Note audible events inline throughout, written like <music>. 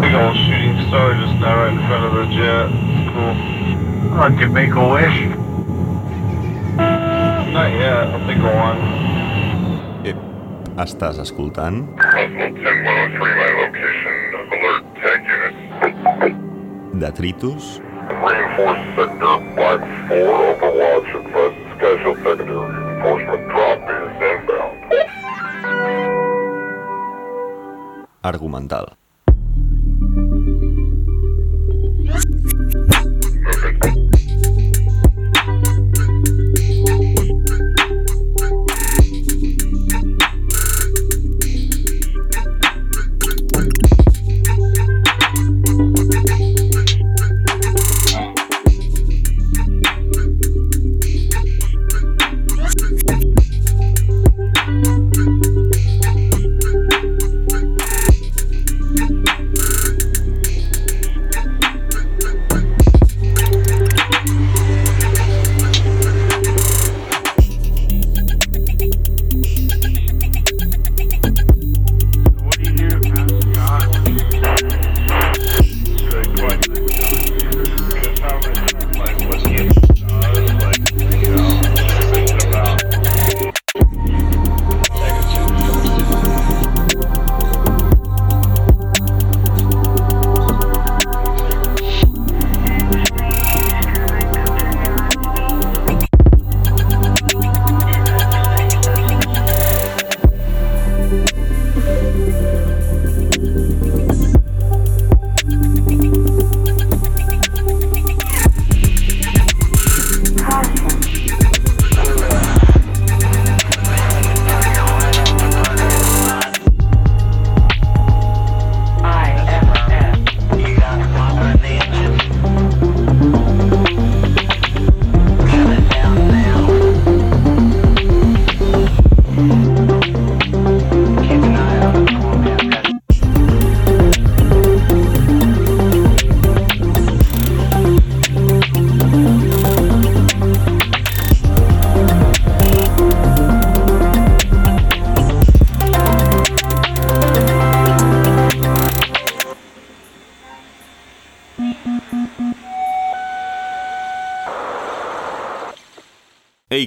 Big old shooting star just now right in front of the jet. Cool. Oh, did you make a wish? Not yet. I'll think of one. Ep, estàs escoltant? Osmo 10103, my location. Alert tag unit. Detritus? Reinforced sector Black 4, Overwatch, advised scheduled secondary reinforcement Argumental.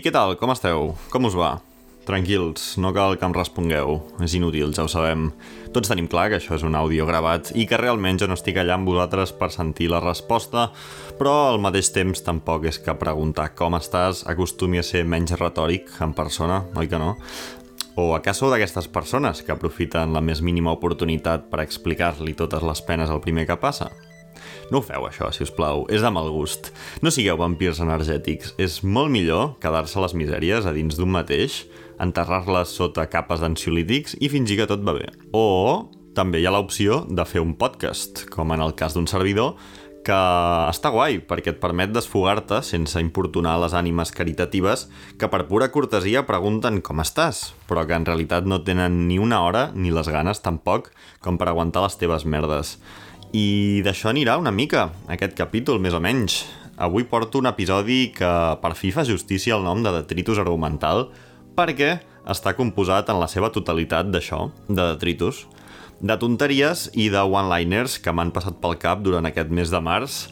Què tal? Com esteu? Com us va? Tranquils, no cal que em respongueu. És inútil, ja ho sabem. Tots tenim clar que això és un àudio gravat i que realment jo no estic allà amb vosaltres per sentir la resposta, però al mateix temps tampoc és que preguntar com estàs acostumi a ser menys retòric en persona, oi que no? O a cas sou d'aquestes persones que aprofiten la més mínima oportunitat per explicar-li totes les penes al primer que passa? No ho feu, això, si us plau. És de mal gust. No sigueu vampirs energètics. És molt millor quedar-se les misèries a dins d'un mateix, enterrar-les sota capes d'ansiolítics i fingir que tot va bé. O també hi ha l'opció de fer un podcast, com en el cas d'un servidor, que està guai perquè et permet desfogar-te sense importunar les ànimes caritatives que per pura cortesia pregunten com estàs, però que en realitat no tenen ni una hora ni les ganes tampoc com per aguantar les teves merdes. I d'això anirà una mica, aquest capítol, més o menys. Avui porto un episodi que per fi fa justícia al nom de Detritus Argumental perquè està composat en la seva totalitat d'això, de detritus, de tonteries i de one-liners que m'han passat pel cap durant aquest mes de març.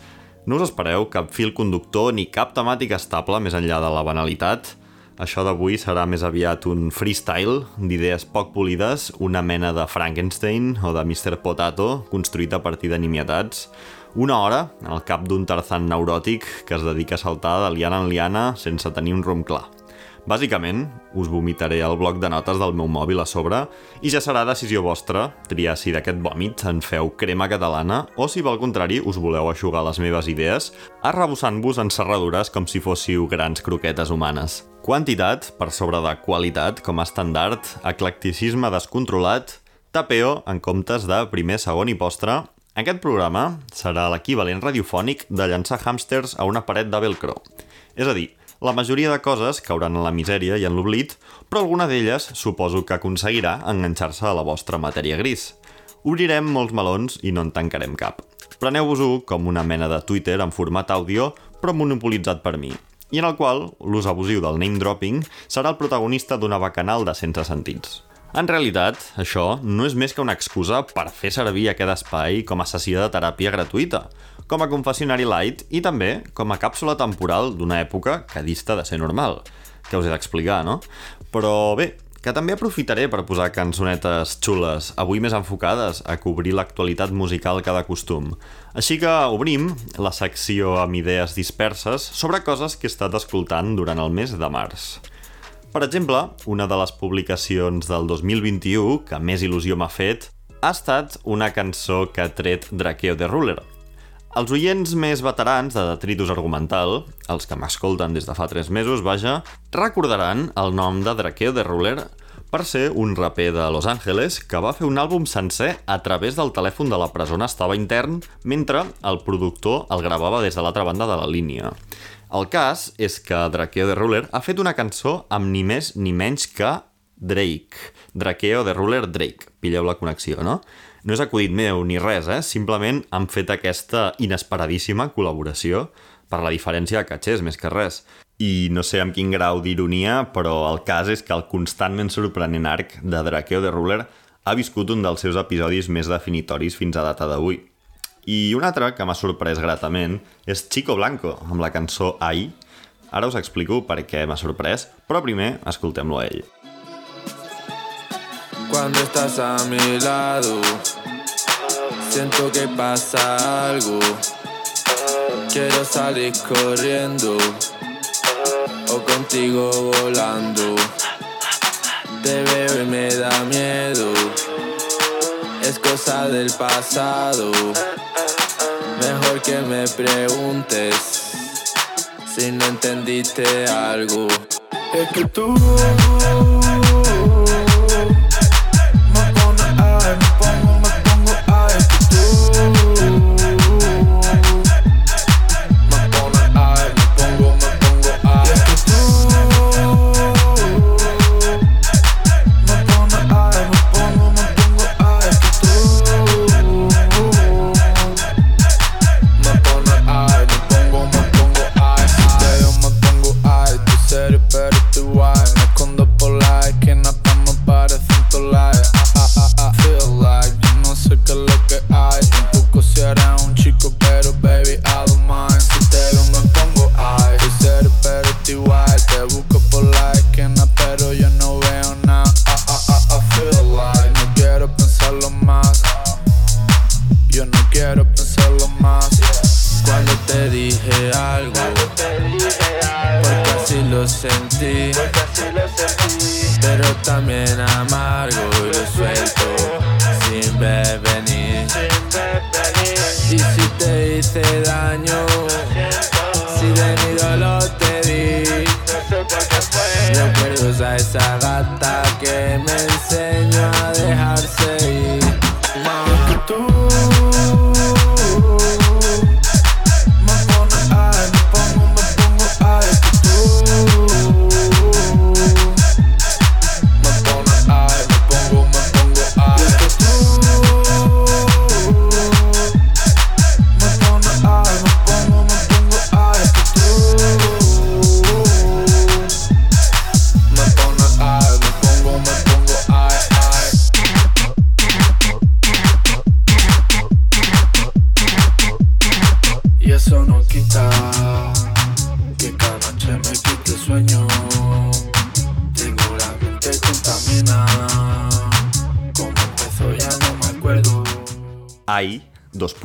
No us espereu cap fil conductor ni cap temàtica estable més enllà de la banalitat. Això d'avui serà més aviat un freestyle d'idees poc polides, una mena de Frankenstein o de Mr. Potato construït a partir de nimietats. Una hora al cap d'un Tarzan neuròtic que es dedica a saltar de liana en liana sense tenir un rumb clar. Bàsicament, us vomitaré el bloc de notes del meu mòbil a sobre i ja serà decisió vostra triar si d'aquest vòmit en feu crema catalana o si, pel contrari, us voleu aixugar les meves idees arrebossant-vos en serradures com si fóssiu grans croquetes humanes. Quantitat per sobre de qualitat com a estàndard, eclecticisme descontrolat, tapeo en comptes de primer, segon i postre, aquest programa serà l'equivalent radiofònic de llançar hàmsters a una paret de velcro. És a dir, la majoria de coses cauran en la misèria i en l'oblit, però alguna d'elles suposo que aconseguirà enganxar-se a la vostra matèria gris. Obrirem molts melons i no en tancarem cap. Preneu-vos-ho com una mena de Twitter en format àudio, però monopolitzat per mi, i en el qual l'ús abusiu del name dropping serà el protagonista d'una bacanal de sense sentits. En realitat, això no és més que una excusa per fer servir aquest espai com a sessió de teràpia gratuïta, com a confessionari light i també com a càpsula temporal d'una època que dista de ser normal, que us he d'explicar, no? Però bé, que també aprofitaré per posar cançonetes xules, avui més enfocades a cobrir l'actualitat musical que de costum. Així que obrim la secció amb idees disperses sobre coses que he estat escoltant durant el mes de març. Per exemple, una de les publicacions del 2021 que més il·lusió m'ha fet ha estat una cançó que ha tret Drakeo de Ruler. Els oients més veterans de Detritus Argumental, els que m'escolten des de fa 3 mesos, vaja, recordaran el nom de Drakeo de Ruler per ser un raper de Los Angeles que va fer un àlbum sencer a través del telèfon de la presó on estava intern mentre el productor el gravava des de l'altra banda de la línia. El cas és que Drakeo de Ruler ha fet una cançó amb ni més ni menys que Drake. Drakeo de Ruler Drake. Pilleu la connexió, no? No és acudit meu ni res, eh? Simplement han fet aquesta inesperadíssima col·laboració per la diferència de catxers, més que res. I no sé amb quin grau d'ironia, però el cas és que el constantment sorprenent arc de Drakeo de Ruler ha viscut un dels seus episodis més definitoris fins a data d'avui. I un altre que m'ha sorprès gratament és Chico Blanco, amb la cançó Ai. Ara us explico per què m'ha sorprès, però primer escoltem-lo a ell. Cuando estás a mi lado, siento que pasa algo. Quiero salir corriendo o contigo volando. Te veo y me da miedo. Es cosa del pasado. Mejor que me preguntes si no entendiste algo. Es que tú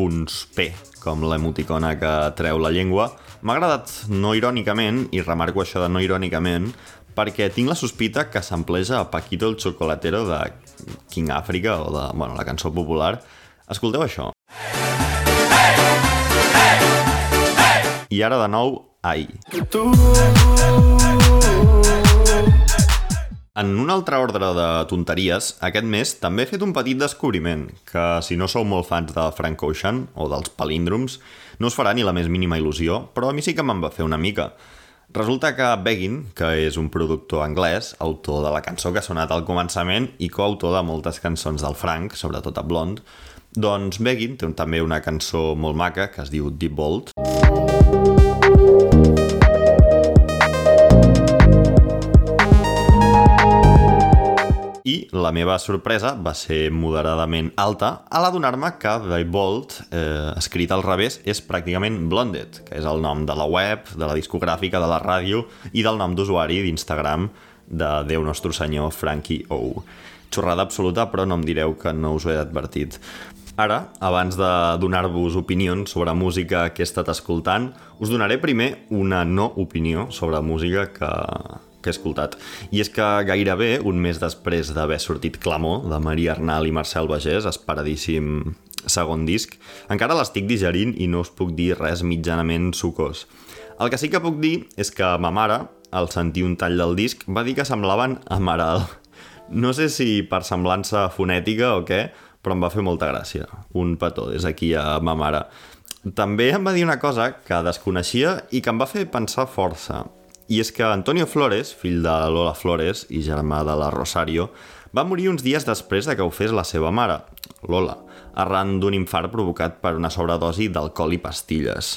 punts P, com l'emoticona que treu la llengua. M'ha agradat no irònicament, i remarco això de no irònicament, perquè tinc la sospita que s'empleja a Paquito el Chocolatero de King Africa o de bueno, la cançó popular. Escolteu això. I ara de nou, ai. Tú En un altre ordre de tonteries, aquest mes també he fet un petit descobriment, que si no sou molt fans de Frank Ocean o dels palíndroms, no us farà ni la més mínima il·lusió, però a mi sí que me'n va fer una mica. Resulta que Beggin, que és un productor anglès, autor de la cançó que ha sonat al començament i coautor de moltes cançons del Frank, sobretot a Blonde, doncs Beggin té també una cançó molt maca que es diu Deep Vault, la meva sorpresa va ser moderadament alta a l'adonar-me que The Bolt, eh, escrit al revés, és pràcticament Blonded, que és el nom de la web, de la discogràfica, de la ràdio i del nom d'usuari d'Instagram de Déu Nostre Senyor Frankie O. Xorrada absoluta, però no em direu que no us ho he advertit. Ara, abans de donar-vos opinions sobre música que he estat escoltant, us donaré primer una no opinió sobre música que, que he escoltat. I és que gairebé un mes després d'haver sortit Clamor, de Maria Arnal i Marcel Bagés, esperadíssim segon disc, encara l'estic digerint i no us puc dir res mitjanament sucós. El que sí que puc dir és que ma mare, al sentir un tall del disc, va dir que semblaven Amaral. No sé si per semblança fonètica o què, però em va fer molta gràcia. Un petó des aquí a ma mare. També em va dir una cosa que desconeixia i que em va fer pensar força. I és que Antonio Flores, fill de Lola Flores i germà de la Rosario, va morir uns dies després de que ho fes la seva mare, Lola, arran d'un infart provocat per una sobredosi d'alcohol i pastilles.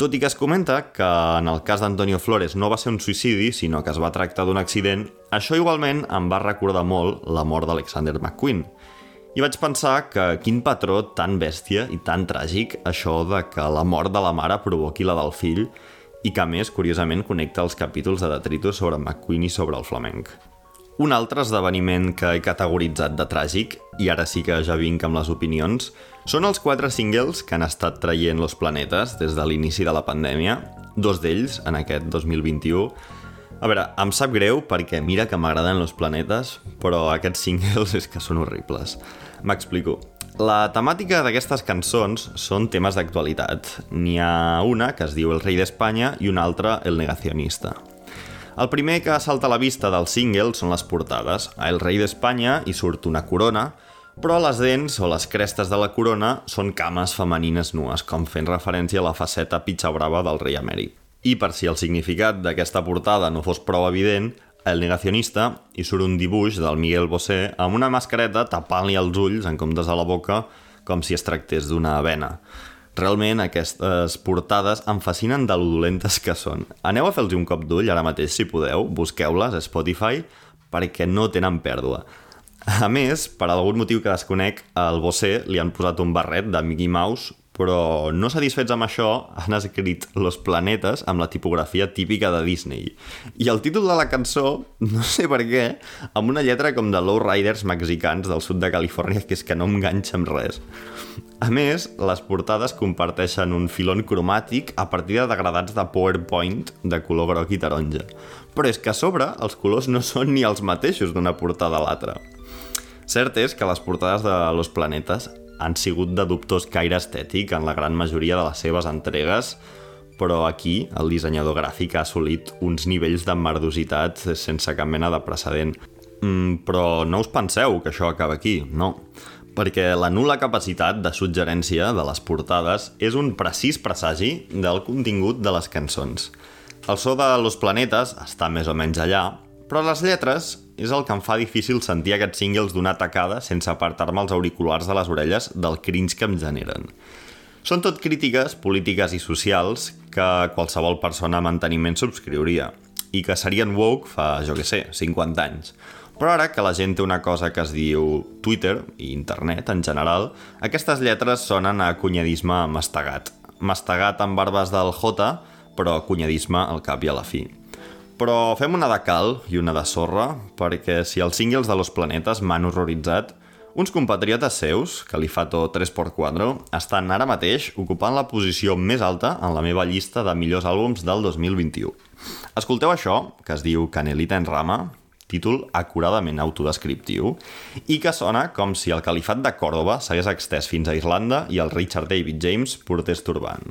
Tot i que es comenta que en el cas d'Antonio Flores no va ser un suïcidi, sinó que es va tractar d'un accident, això igualment em va recordar molt la mort d'Alexander McQueen, i vaig pensar que quin patró tan bèstia i tan tràgic això de que la mort de la mare provoqui la del fill i que a més, curiosament, connecta els capítols de Detritus sobre McQueen i sobre el flamenc. Un altre esdeveniment que he categoritzat de tràgic, i ara sí que ja vinc amb les opinions, són els quatre singles que han estat traient Los Planetes des de l'inici de la pandèmia, dos d'ells en aquest 2021, a veure, em sap greu perquè mira que m'agraden los planetes, però aquests <laughs> singles és que són horribles. M'explico. La temàtica d'aquestes cançons són temes d'actualitat. N'hi ha una que es diu El rei d'Espanya i una altra El negacionista. El primer que salta a la vista del single són les portades. A El rei d'Espanya hi surt una corona, però les dents o les crestes de la corona són cames femenines nues, com fent referència a la faceta pitxa brava del rei emèrit. I per si el significat d'aquesta portada no fos prou evident, el negacionista hi surt un dibuix del Miguel Bosé amb una mascareta tapant-li els ulls en comptes de la boca com si es tractés d'una vena. Realment aquestes portades em fascinen de lo dolentes que són. Aneu a fer-los un cop d'ull ara mateix si podeu, busqueu-les a Spotify perquè no tenen pèrdua. A més, per algun motiu que desconec, al Bosé li han posat un barret de Mickey Mouse però no satisfets amb això han escrit Los Planetes amb la tipografia típica de Disney. I el títol de la cançó, no sé per què, amb una lletra com de lowriders mexicans del sud de Califòrnia, que és que no enganxa amb res. A més, les portades comparteixen un filon cromàtic a partir de degradats de PowerPoint de color groc i taronja. Però és que a sobre els colors no són ni els mateixos d'una portada a l'altra. Cert és que les portades de Los Planetes han sigut de dubtós caire estètic en la gran majoria de les seves entregues, però aquí el dissenyador gràfic ha assolit uns nivells d'emmerdositat sense cap mena de precedent. Mm, però no us penseu que això acaba aquí, no. Perquè la nula capacitat de suggerència de les portades és un precís presagi del contingut de les cançons. El so de Los Planetes està més o menys allà, però les lletres és el que em fa difícil sentir aquests singles d'una tacada sense apartar-me els auriculars de les orelles del cringe que em generen. Són tot crítiques polítiques i socials que qualsevol persona amb enteniment subscriuria i que serien woke fa, jo que sé, 50 anys. Però ara que la gent té una cosa que es diu Twitter i internet en general, aquestes lletres sonen a cunyadisme mastegat. Mastegat amb barbes del J, però cunyadisme al cap i a la fi. Però fem una de cal i una de sorra, perquè si els singles de Los Planetes m'han horroritzat, uns compatriotes seus, Califato 3x4, estan ara mateix ocupant la posició més alta en la meva llista de millors àlbums del 2021. Escolteu això, que es diu Canelita en Rama, títol acuradament autodescriptiu, i que sona com si el califat de Còrdoba s'hagués extès fins a Irlanda i el Richard David James portés turbant.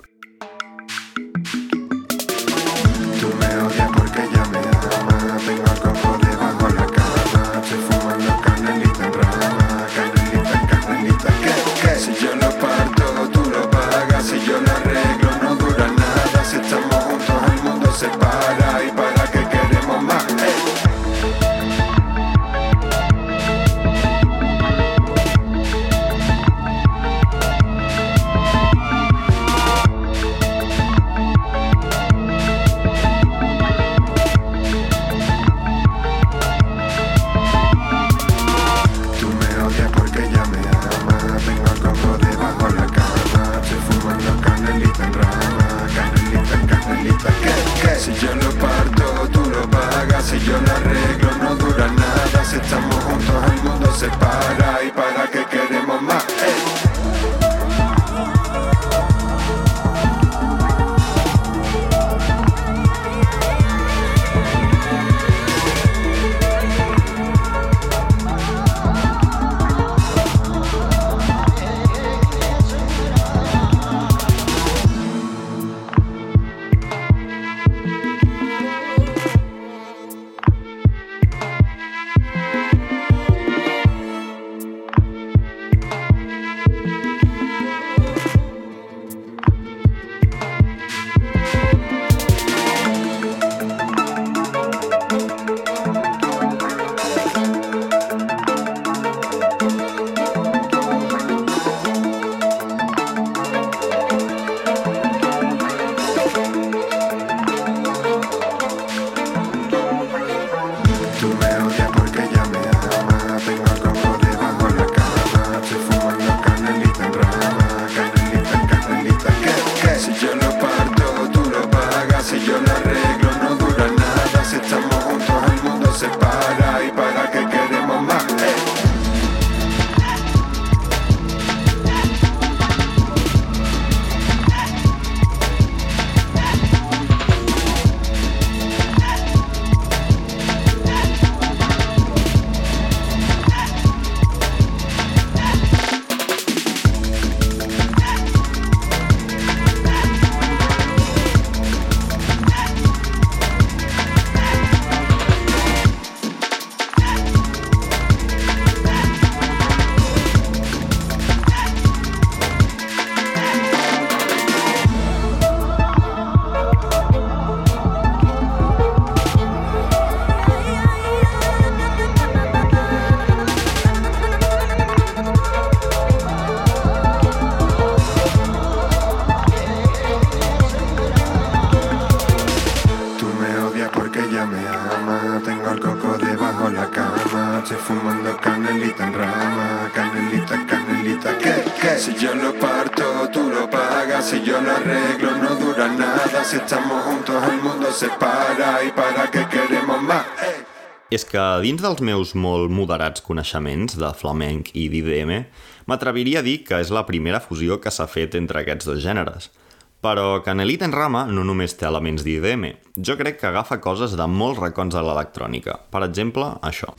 Que dins dels meus molt moderats coneixements de flamenc i d'IDM, m'atreviria a dir que és la primera fusió que s'ha fet entre aquests dos gèneres. Però Canelita en Rama no només té elements d'IDM. Jo crec que agafa coses de molts racons de l'electrònica. Per exemple, això.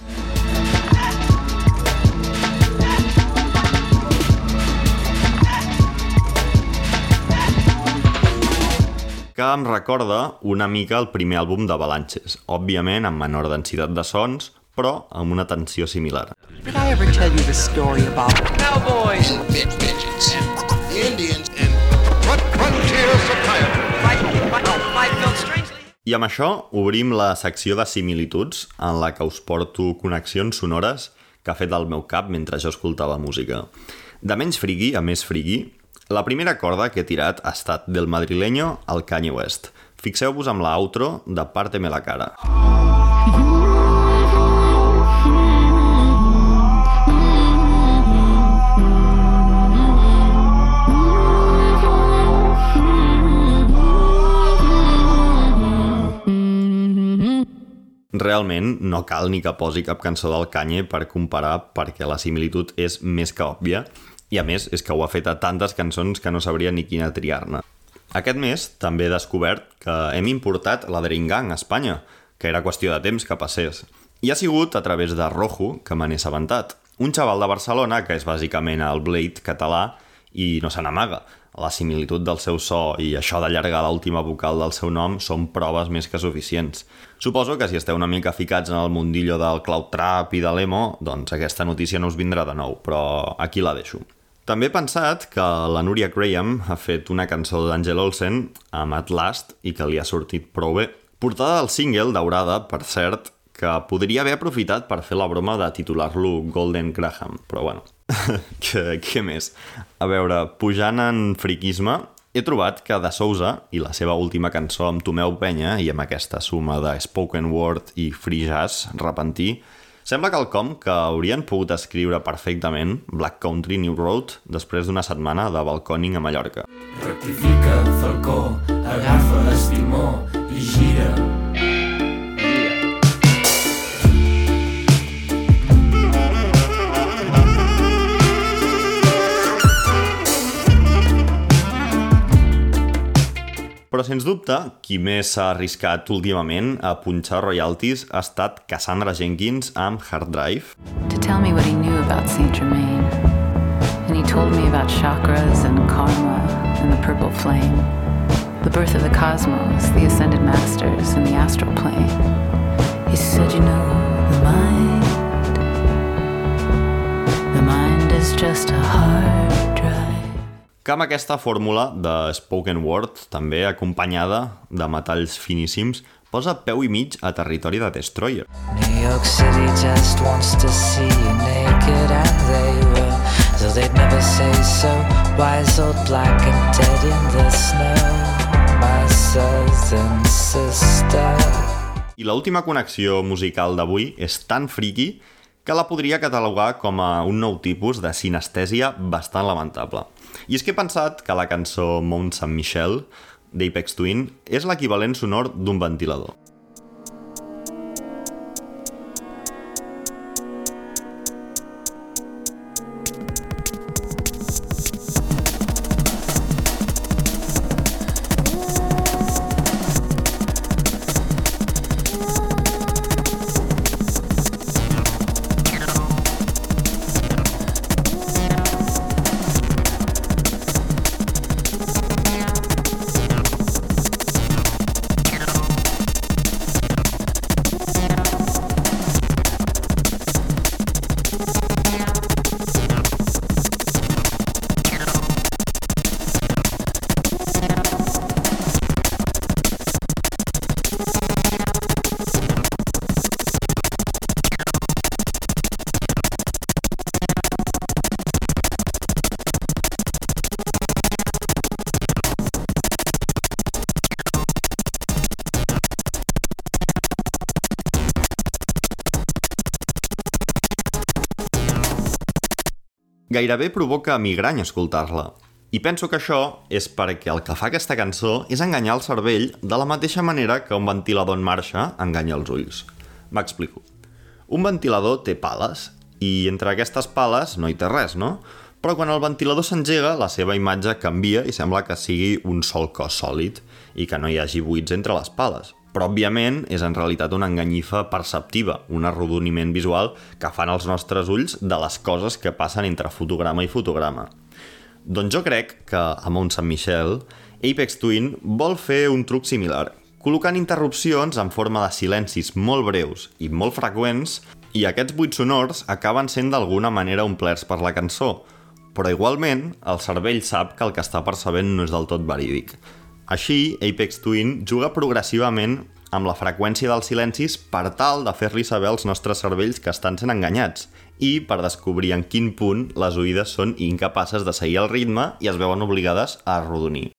Que em recorda una mica el primer àlbum d'Avalanches, òbviament amb menor densitat de sons, però amb una tensió similar. Did I ever tell you the story about cowboys and and Indians and frontier strangely? I amb això obrim la secció de similituds en la que us porto connexions sonores que ha fet el meu cap mentre jo escoltava música. De menys frigui a més frigui, la primera corda que he tirat ha estat del madrileño al Kanye West. Fixeu-vos amb la outro de Párteme la cara. Realment no cal ni que posi cap cançó del Kanye per comparar perquè la similitud és més que òbvia i a més és que ho ha fet a tantes cançons que no sabria ni quina triar-ne. Aquest mes també he descobert que hem importat la Dringang a Espanya, que era qüestió de temps que passés. I ha sigut a través de Rojo que me n'he assabentat. Un xaval de Barcelona que és bàsicament el Blade català i no se n'amaga. La similitud del seu so i això d'allargar l'última vocal del seu nom són proves més que suficients. Suposo que si esteu una mica ficats en el mundillo del cloud trap i de l'emo, doncs aquesta notícia no us vindrà de nou, però aquí la deixo. També he pensat que la Núria Graham ha fet una cançó d'Angel Olsen amb At Last i que li ha sortit prou bé. Portada del single, daurada, per cert, que podria haver aprofitat per fer la broma de titular-lo Golden Graham, però bueno, <laughs> què, què més? A veure, pujant en friquisme, he trobat que De Sousa i la seva última cançó amb Tomeu Penya i amb aquesta suma de spoken word i free jazz repentí, sembla quelcom que haurien pogut escriure perfectament Black Country New Road després d'una setmana de balcòning a Mallorca. Rectifica, Falcó, agafa estimó i gira. Sens dubte, qui més s'ha arriscat últimament a punxar royalties ha estat Cassandra Jenkins amb Hard Drive. to tell me what he knew about Saint Germain. And he told me about chakras and karma and the purple flame, the birth of the cosmos, the ascended masters, and the astral plane. He said, You know, the mind, the mind is just a hard drive. Que amb aquesta fórmula de spoken word, també acompanyada de metalls finíssims, posa peu i mig a territori de Destroyer. New York City just wants to see you naked and they will Though they'd never say so Wise old black and dead in the snow My southern sister I l'última connexió musical d'avui és tan friki que la podria catalogar com a un nou tipus de sinestèsia bastant lamentable. I és que he pensat que la cançó Mount Saint Michel d'Apex Twin és l'equivalent sonor d'un ventilador. Gairebé provoca migrany escoltar-la. I penso que això és perquè el que fa aquesta cançó és enganyar el cervell de la mateixa manera que un ventilador en marxa enganya els ulls. M'explico. Un ventilador té pales, i entre aquestes pales no hi té res, no? Però quan el ventilador s'engega, la seva imatge canvia i sembla que sigui un sol cos sòlid i que no hi hagi buits entre les pales. Però, òbviament, és en realitat una enganyifa perceptiva, un arrodoniment visual que fan els nostres ulls de les coses que passen entre fotograma i fotograma. Doncs jo crec que a Mount Saint Michel, Apex Twin vol fer un truc similar, col·locant interrupcions en forma de silencis molt breus i molt freqüents, i aquests buits sonors acaben sent d'alguna manera omplerts per la cançó, però igualment el cervell sap que el que està percebent no és del tot verídic. Així, Apex Twin juga progressivament amb la freqüència dels silencis per tal de fer-li saber als nostres cervells que estan sent enganyats i per descobrir en quin punt les oïdes són incapaces de seguir el ritme i es veuen obligades a arrodonir.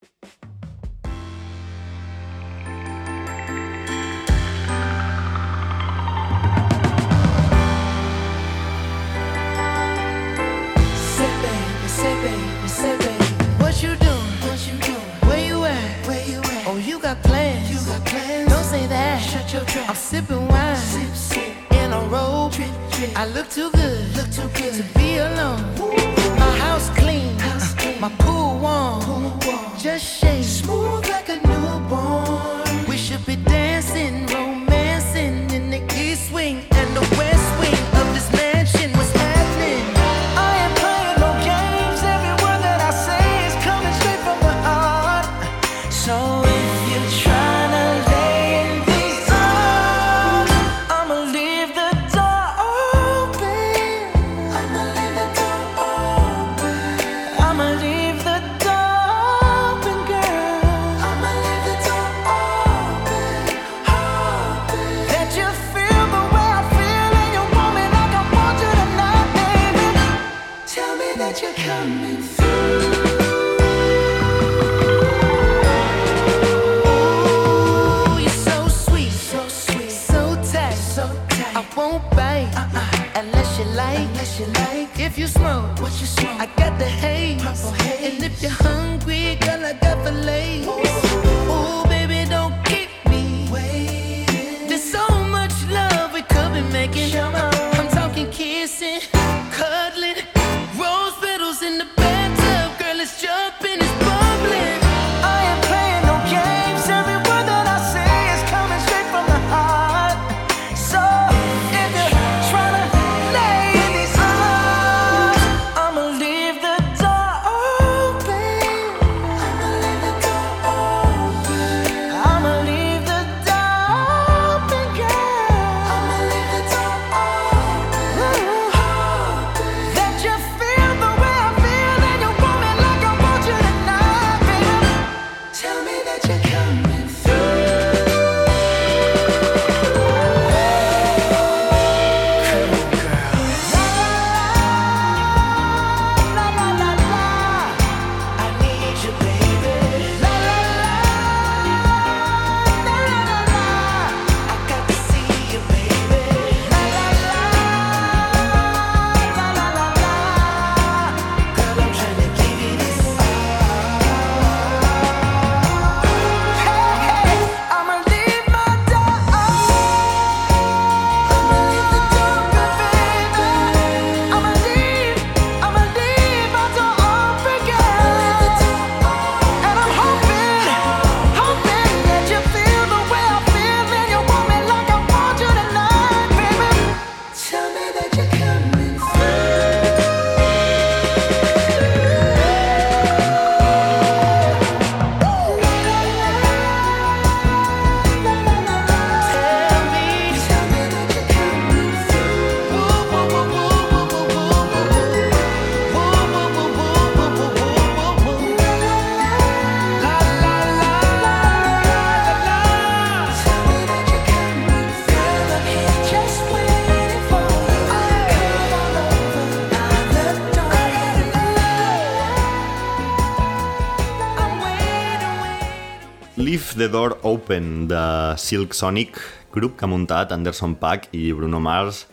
The Door Open de Silk Sonic, grup que ha muntat Anderson Paak i Bruno Mars,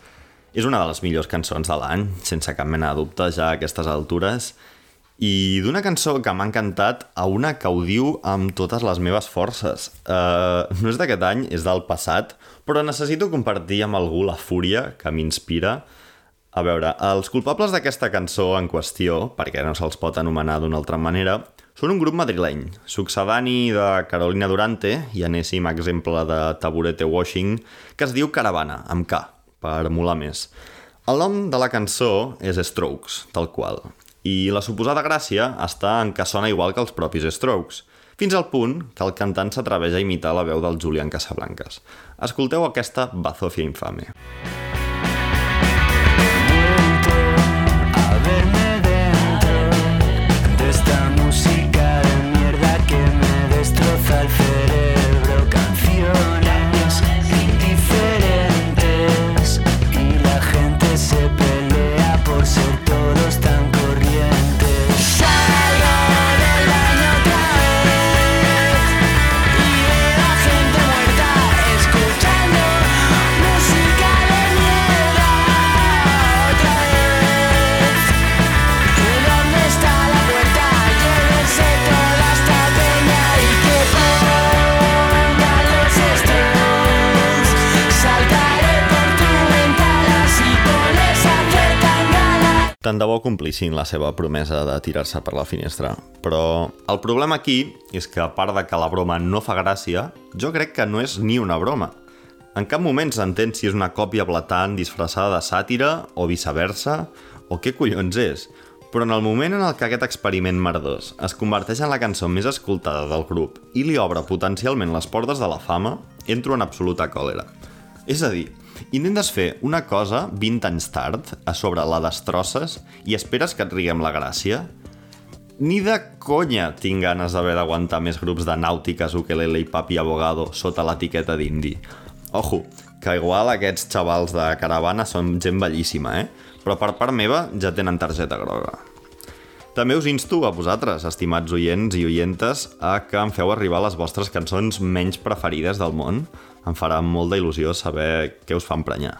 és una de les millors cançons de l'any, sense cap mena de dubte ja a aquestes altures, i d'una cançó que m'ha encantat a una que ho diu amb totes les meves forces. Uh, no és d'aquest any, és del passat, però necessito compartir amb algú la fúria que m'inspira. A veure, els culpables d'aquesta cançó en qüestió, perquè no se'ls pot anomenar d'una altra manera, són un grup madrileny, succedani de Carolina Durante i anéssim exemple de Taburete Washing, que es diu Caravana, amb K, per molar més. El nom de la cançó és Strokes, tal qual, i la suposada gràcia està en que sona igual que els propis Strokes, fins al punt que el cantant s'atreveix a imitar la veu del Julián Casablancas. Escolteu aquesta bazofia infame. a Tant de bo complissin la seva promesa de tirar-se per la finestra. Però el problema aquí és que, a part de que la broma no fa gràcia, jo crec que no és ni una broma. En cap moment s'entén si és una còpia blatant disfressada de sàtira o viceversa, o què collons és. Però en el moment en el que aquest experiment merdós es converteix en la cançó més escoltada del grup i li obre potencialment les portes de la fama, entro en absoluta còlera. És a dir, intentes fer una cosa 20 anys tard, a sobre la destrosses, i esperes que et riguem la gràcia? Ni de conya tinc ganes d'haver d'aguantar més grups de nàutiques, ukelele i papi abogado sota l'etiqueta d'indi. Ojo, que igual aquests xavals de caravana són gent bellíssima, eh? Però per part meva ja tenen targeta groga. També us insto a vosaltres, estimats oients i oientes, a que em feu arribar les vostres cançons menys preferides del món. Em farà molta il·lusió saber què us fa emprenyar.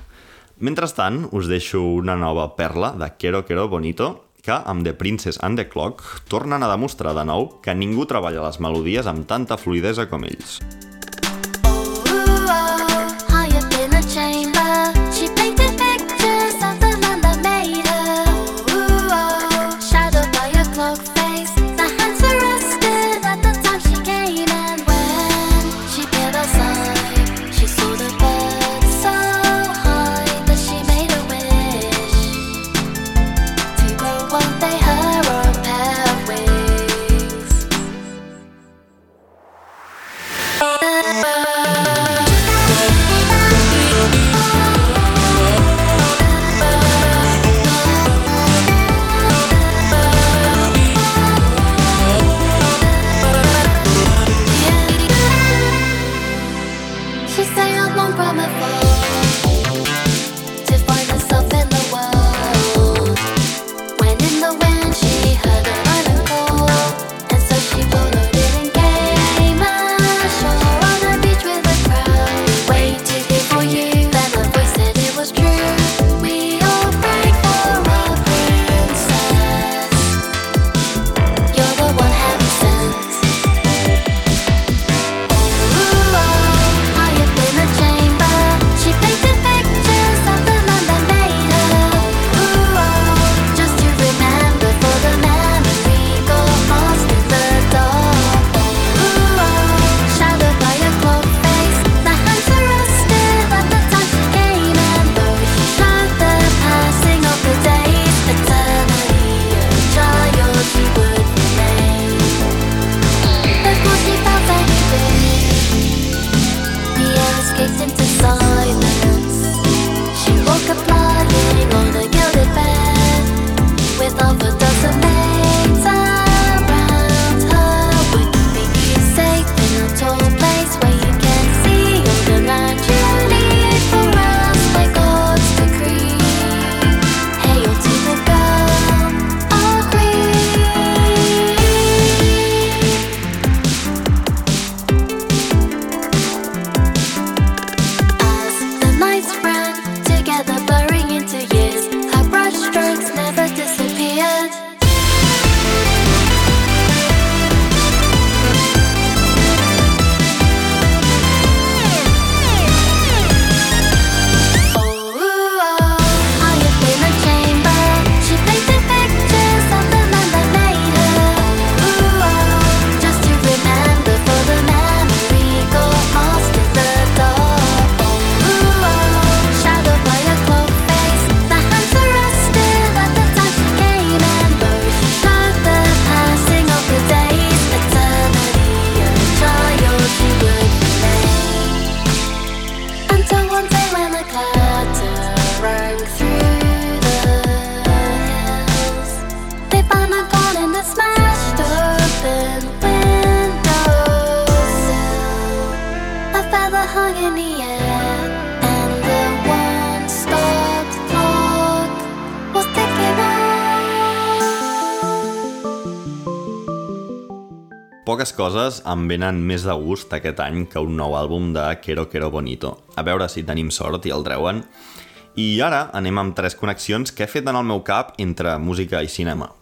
Mentrestant, us deixo una nova perla de Quero Quero Bonito, que amb The Princess and the Clock tornen a demostrar de nou que ningú treballa les melodies amb tanta fluidesa com ells. Em venen més de gust aquest any que un nou àlbum de Quero Quero Bonito. A veure si tenim sort i el treuen. I ara anem amb tres connexions que he fet en el meu cap entre música i cinema.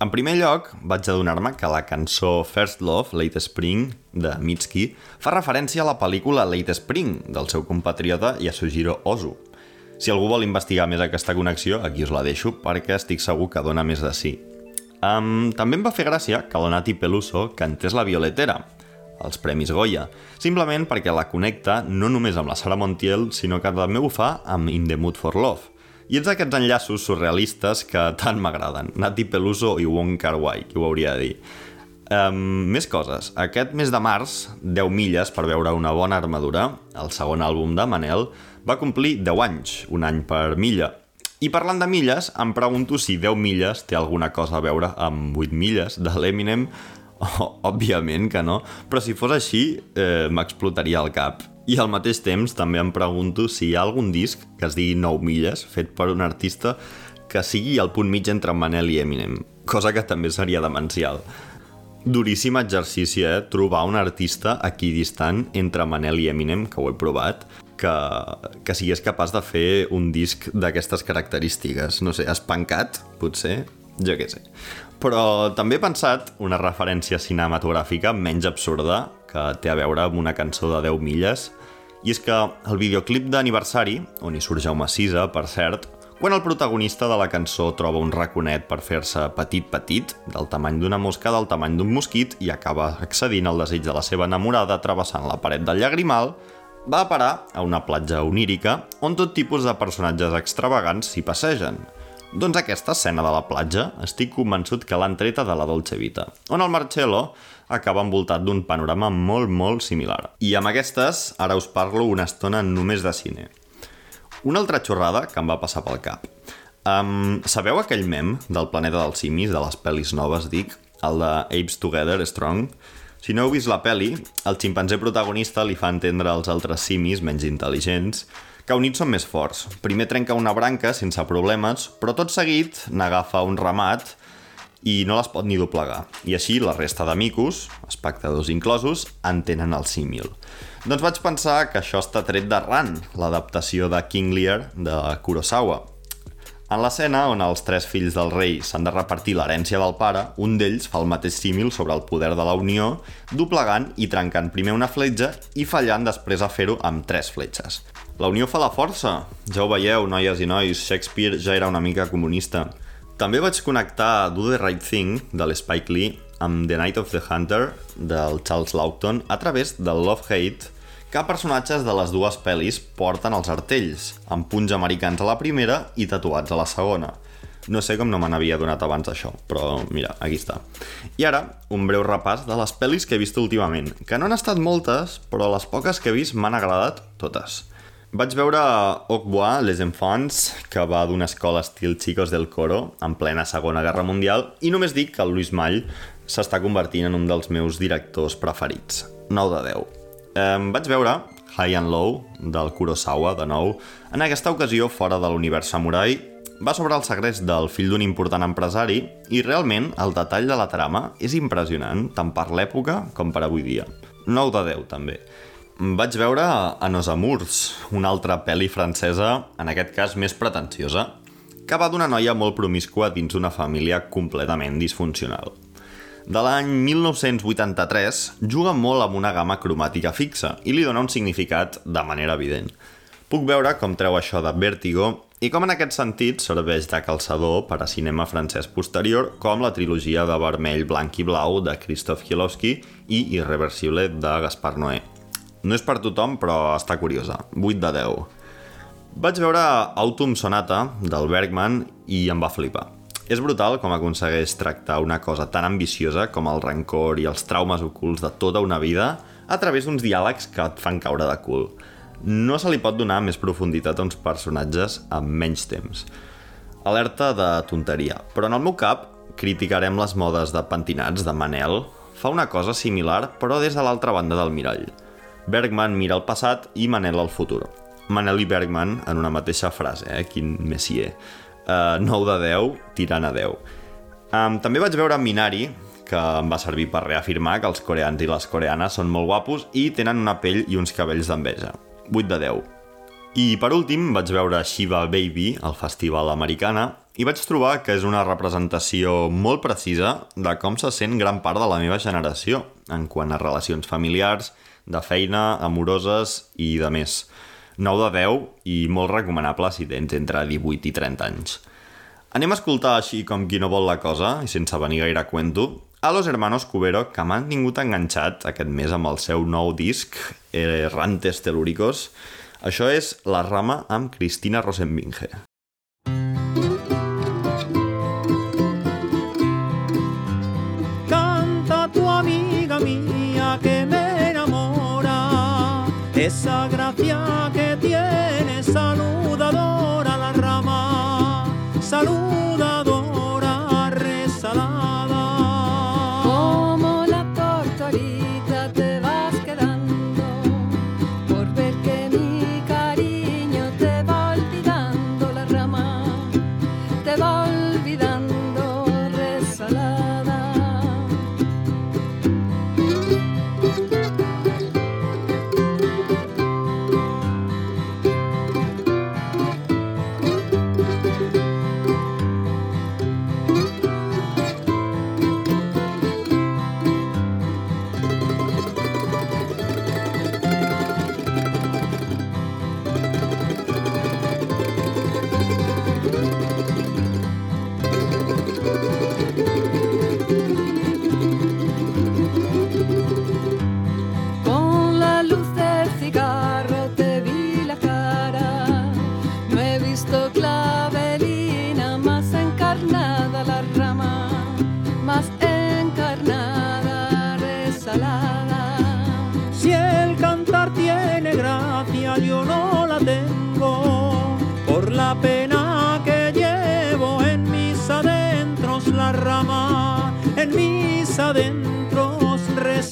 En primer lloc, vaig adonar-me que la cançó First Love, Late Spring, de Mitski, fa referència a la pel·lícula Late Spring, del seu compatriota Yasujiro Ozu. Si algú vol investigar més aquesta connexió, aquí us la deixo, perquè estic segur que dona més de sí. Um, també em va fer gràcia que la Nati Peluso cantés la Violetera, als Premis Goya, simplement perquè la connecta no només amb la Sara Montiel, sinó que també ho fa amb In the Mood for Love. I ets aquests enllaços surrealistes que tant m'agraden. Nati Peluso i Wong Kar-wai, qui ho hauria de dir. Um, més coses. Aquest mes de març, 10 milles per veure una bona armadura, el segon àlbum de Manel, va complir 10 anys, un any per milla. I parlant de milles, em pregunto si 10 milles té alguna cosa a veure amb 8 milles de l'Eminem. Oh, òbviament que no, però si fos així, eh, m'explotaria el cap. I al mateix temps també em pregunto si hi ha algun disc que es digui 9 milles, fet per un artista que sigui al punt mig entre Manel i Eminem, cosa que també seria demencial. Duríssim exercici, eh? Trobar un artista equidistant entre Manel i Eminem, que ho he provat, que, que sigués capaç de fer un disc d'aquestes característiques. No sé, espancat, potser? Jo què sé. Però també he pensat una referència cinematogràfica menys absurda que té a veure amb una cançó de 10 milles i és que el videoclip d'aniversari, on hi surt Jaume Sisa, per cert, quan el protagonista de la cançó troba un raconet per fer-se petit-petit, del tamany d'una mosca, del tamany d'un mosquit, i acaba accedint al desig de la seva enamorada travessant la paret del llagrimal, va parar a una platja onírica on tot tipus de personatges extravagants s'hi passegen. Doncs aquesta escena de la platja estic convençut que l'han treta de la Dolce Vita, on el Marcello acaba envoltat d'un panorama molt, molt similar. I amb aquestes, ara us parlo una estona només de cine. Una altra xorrada que em va passar pel cap. Um, sabeu aquell mem del planeta dels simis, de les pel·lis noves, dic? El de Apes Together Strong? Si no heu vist la peli, el ximpanzé protagonista li fa entendre als altres simis menys intel·ligents que units són més forts. Primer trenca una branca sense problemes, però tot seguit n'agafa un ramat i no les pot ni doblegar. I així la resta de micos, espectadors inclosos, entenen el símil. Doncs vaig pensar que això està tret de Ran, l'adaptació de King Lear de Kurosawa. En l'escena on els tres fills del rei s'han de repartir l'herència del pare, un d'ells fa el mateix símil sobre el poder de la unió, doblegant i trencant primer una fletxa i fallant després a fer-ho amb tres fletxes. La unió fa la força. Ja ho veieu, noies i nois, Shakespeare ja era una mica comunista. També vaig connectar Do the Right Thing, de l'Spike Lee, amb The Night of the Hunter, del Charles Laughton, a través del Love-Hate, que personatges de les dues pel·lis porten els artells, amb punys americans a la primera i tatuats a la segona. No sé com no me n'havia donat abans això, però mira, aquí està. I ara, un breu repàs de les pel·lis que he vist últimament, que no han estat moltes, però les poques que he vist m'han agradat totes. Vaig veure Au Les Enfants, que va d'una escola estil Chicos del Coro, en plena Segona Guerra Mundial, i només dic que el Lluís Mall s'està convertint en un dels meus directors preferits. 9 de 10. Eh, vaig veure High and Low, del Kurosawa, de nou. En aquesta ocasió, fora de l'univers samurai, va sobre el segrest del fill d'un important empresari i realment el detall de la trama és impressionant, tant per l'època com per avui dia. 9 de 10, també. Vaig veure a Nos Amours, una altra pel·li francesa, en aquest cas més pretensiosa, que va d'una noia molt promiscua dins una família completament disfuncional de l'any 1983 juga molt amb una gamma cromàtica fixa i li dona un significat de manera evident. Puc veure com treu això de Vértigo i com en aquest sentit serveix de calçador per a cinema francès posterior com la trilogia de vermell, blanc i blau de Christoph Kielowski i Irreversible de Gaspar Noé. No és per tothom, però està curiosa. 8 de 10. Vaig veure Autumn Sonata del Bergman i em va flipar. És brutal com aconsegueix tractar una cosa tan ambiciosa com el rancor i els traumes ocults de tota una vida a través d'uns diàlegs que et fan caure de cul. No se li pot donar més profunditat a uns personatges amb menys temps. Alerta de tonteria, però en el meu cap criticarem les modes de pentinats de Manel. Fa una cosa similar, però des de l'altra banda del mirall. Bergman mira el passat i Manel el futur. Manel i Bergman en una mateixa frase, eh? Quin messier uh, 9 de 10, tirant a 10. Um, també vaig veure Minari, que em va servir per reafirmar que els coreans i les coreanes són molt guapos i tenen una pell i uns cabells d'enveja. 8 de 10. I per últim vaig veure Shiva Baby al festival americana i vaig trobar que és una representació molt precisa de com se sent gran part de la meva generació en quant a relacions familiars, de feina, amoroses i de més. 9 de 10 i molt recomanable si tens entre 18 i 30 anys. Anem a escoltar així com qui no vol la cosa i sense venir gaire a cuento a los hermanos Cubero que m'han tingut enganxat aquest mes amb el seu nou disc Errantes Telúricos. Això és La Rama amb Cristina Rosenbinge. Canta tu amiga mía que me enamora, esa gracia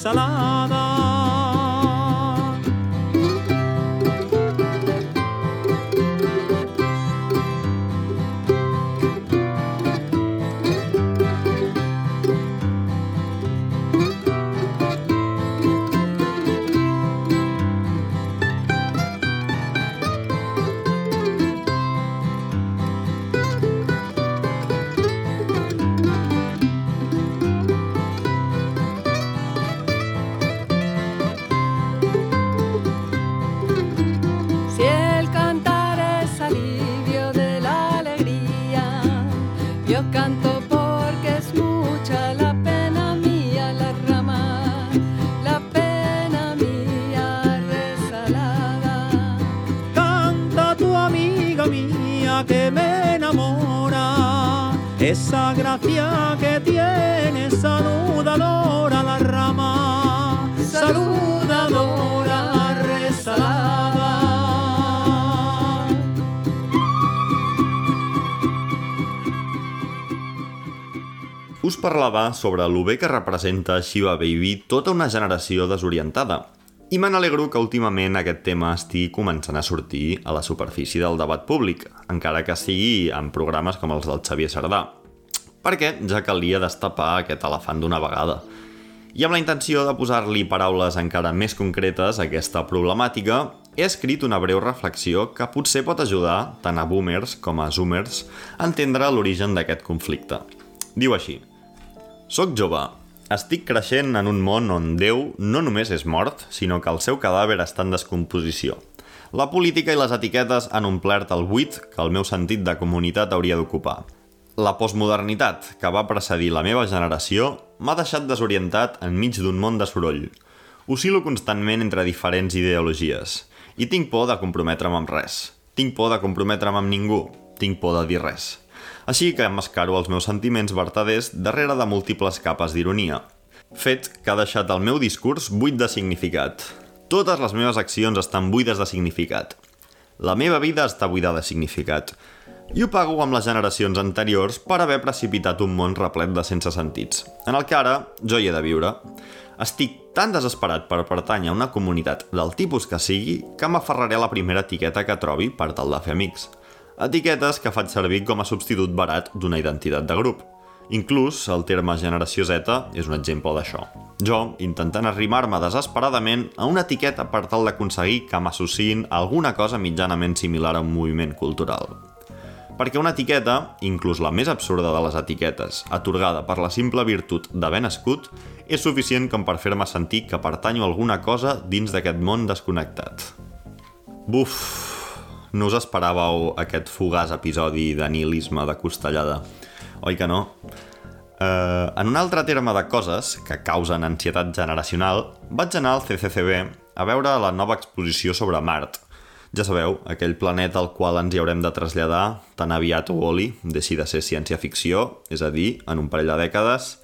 salam. Parlava sobre lo bé que representa Shiva Baby tota una generació desorientada. I me n'alegro que últimament aquest tema estigui començant a sortir a la superfície del debat públic, encara que sigui en programes com els del Xavier Sardà. Perquè ja calia destapar aquest elefant d'una vegada. I amb la intenció de posar-li paraules encara més concretes a aquesta problemàtica, he escrit una breu reflexió que potser pot ajudar tant a boomers com a zoomers a entendre l'origen d'aquest conflicte. Diu així. Soc jove. Estic creixent en un món on Déu no només és mort, sinó que el seu cadàver està en descomposició. La política i les etiquetes han omplert el buit que el meu sentit de comunitat hauria d'ocupar. La postmodernitat, que va precedir la meva generació, m'ha deixat desorientat enmig d'un món de soroll. Oscil·lo constantment entre diferents ideologies i tinc por de comprometre'm amb res. Tinc por de comprometre'm amb ningú. Tinc por de dir res. Així que emmascaro els meus sentiments vertaders darrere de múltiples capes d'ironia. Fet que ha deixat el meu discurs buit de significat. Totes les meves accions estan buides de significat. La meva vida està buida de significat. I ho pago amb les generacions anteriors per haver precipitat un món replet de sense sentits, en el que ara jo hi he de viure. Estic tan desesperat per pertànyer a una comunitat del tipus que sigui que m'aferraré a la primera etiqueta que trobi per tal de fer amics. Etiquetes que faig servir com a substitut barat d'una identitat de grup. Inclús el terme generació Z és un exemple d'això. Jo, intentant arrimar-me desesperadament a una etiqueta per tal d'aconseguir que m'associïn a alguna cosa mitjanament similar a un moviment cultural. Perquè una etiqueta, inclús la més absurda de les etiquetes, atorgada per la simple virtut d'haver nascut, és suficient com per fer-me sentir que pertanyo a alguna cosa dins d'aquest món desconnectat. Buf, no us esperàveu aquest fugaç episodi de nihilisme de costellada, oi que no? Uh, en un altre terme de coses que causen ansietat generacional, vaig anar al CCCB a veure la nova exposició sobre Mart. Ja sabeu, aquell planeta al qual ens hi haurem de traslladar tan aviat o oli, deixi de ser ciència-ficció, és a dir, en un parell de dècades.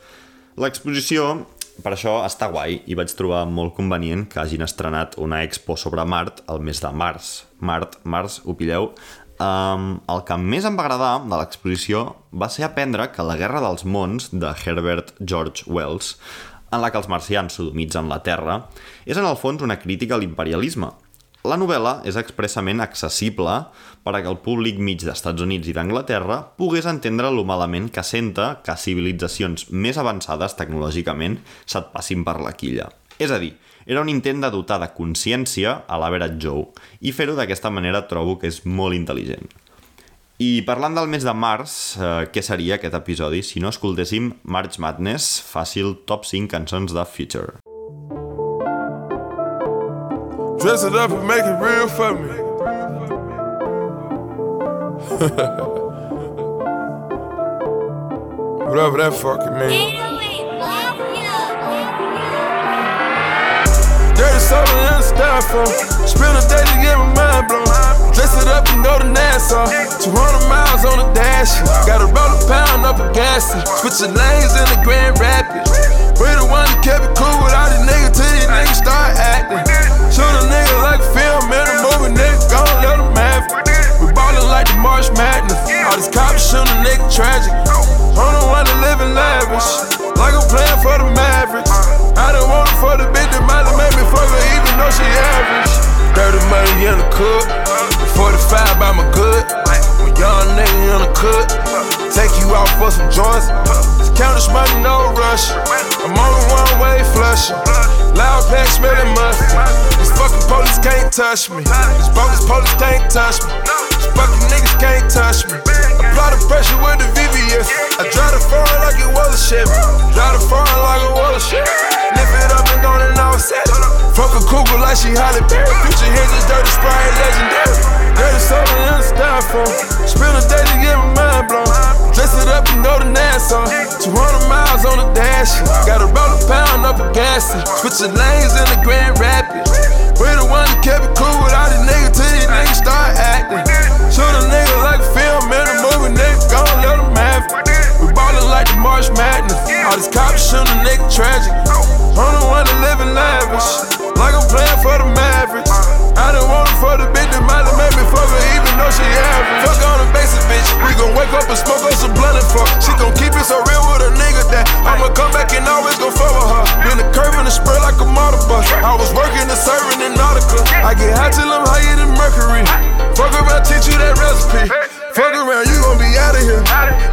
L'exposició, per això, està guai i vaig trobar molt convenient que hagin estrenat una expo sobre Mart al mes de març. Mart, març, ho pilleu, Um, el que més em va agradar de l'exposició va ser aprendre que La Guerra dels Mons, de Herbert George Wells, en la que els marcians sodomitzen la Terra, és en el fons una crítica a l'imperialisme. La novel·la és expressament accessible per a que el públic mig d'Estats Units i d'Anglaterra pogués entendre lo malament que senta que civilitzacions més avançades tecnològicament se't passin per la quilla. És a dir, era un intent de dotar de consciència a l'Average Joe i fer-ho d'aquesta manera trobo que és molt intel·ligent. I parlant del mes de març, eh, què seria aquest episodi si no escoltéssim March Madness, fàcil top 5 cançons de Future. Dress it up and make it real for me. <laughs> Whatever that fucking means. Dirty soda the styrofoam. Uh. Spend a day to get my mind blown. Dress it up and go to Nassau. 200 miles on the dash. Gotta roll a pound up a gas. Switching lanes in the Grand Rapids. We the one that kept it cool with all these niggas till these niggas start acting. Shoot a nigga like a film in a movie, nigga, gon' let him have it. We ballin' like the March Madness. All these cops shoot a nigga tragic. I'm the one that living lavish. Like I'm playing for the Mavericks. I don't want it for the bitch that might have made me fuck her even though she average. Dirty money in the cook. 45 by my good. Young nigga in the cook. Take you out for some joints. Count this money, no rush. I'm on the one way flushing. Loud pack smelling mustard. These fucking police can't touch me. These bogus police can't touch me. These fucking niggas can't touch me. Apply the pressure with the VVS. I drive the foreign like it was a Chevy. Drive the foreign like it was a Chevy. Lift it up and go and all set. Fuck a cougar like she Holly Berry. Future hinges, dirty sprite, legendary. Dirty soda in the styrofoam. Spend a day to get my mind blown. Dress it up and go to Nassau. 200 miles on the dash. Gotta roll a pound up a gas. Switching lanes in the Grand Rapids. We the one that kept it cool with all these niggas till these niggas start acting. I get high till I'm higher than Mercury. Fuck around, teach you that recipe. Fuck around, you gon' be out of here.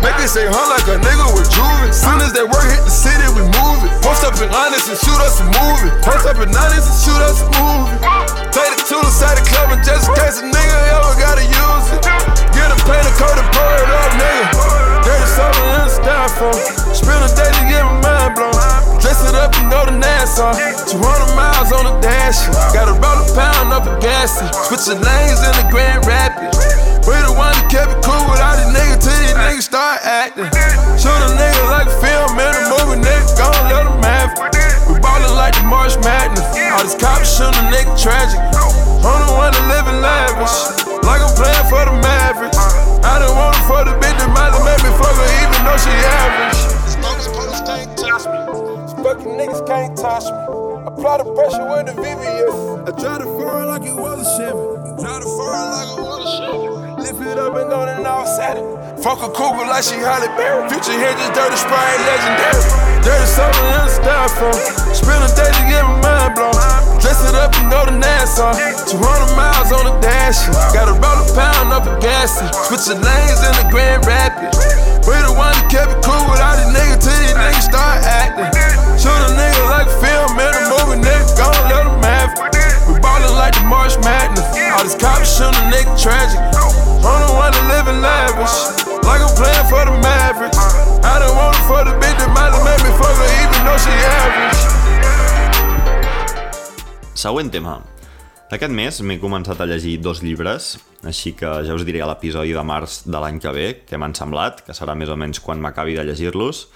Make it say huh like a nigga with juvie. Soon as that work hit the city, we move it. Post up in honest and shoot us a movie. Post up in honest and shoot us a movie. Take it to the side of the club and just in case a nigga ever gotta use it. Get a paint a coat and pour it up, nigga. Dirty soda in styrofoam. Spend a day to get my mind blown. Dress it up and go to Nassau. 200 miles on the dash. Gotta roll a pound up a gas. Switching lanes in the Grand Rapids. We the one that kept it cool with all these niggas till these niggas start acting. Shoot a nigga like a film in a movie, nigga, gon' let him have it. We ballin' like the March Madness. All these cops shootin' a nigga tragic. I'm the one that living lavish. Like I'm playing for the Mavericks. I don't want it for the bitch that might have made me fuck her even though she average. Fucking niggas can't touch me. Apply the pressure with the VVS. I try to foreign like it was a Chevy. Try to foreign like it was a Chevy. Lift it up and go and all set it. Fuck a cougar like she Holly Berry. Future hinges, dirty sprite, legendary. Dirty soda in the styrofoam. Spend a day to get my mind blown. Dress it up and go to Nassau. 200 miles on the dash. Gotta roll a pound up a gas. Switching lanes in the Grand Rapids. We the one that kept it cool with all these like the Marsh Madness. All this cops shooting a nigga tragic. I'm the one that living lavish. Like I'm playing for the Mavericks. I don't want it for the bitch that might have made me fuck her even though she average. Següent tema. Aquest mes m'he començat a llegir dos llibres, així que ja us diré a l'episodi de març de l'any que ve què m'han semblat, que serà més o menys quan m'acabi de llegir-los.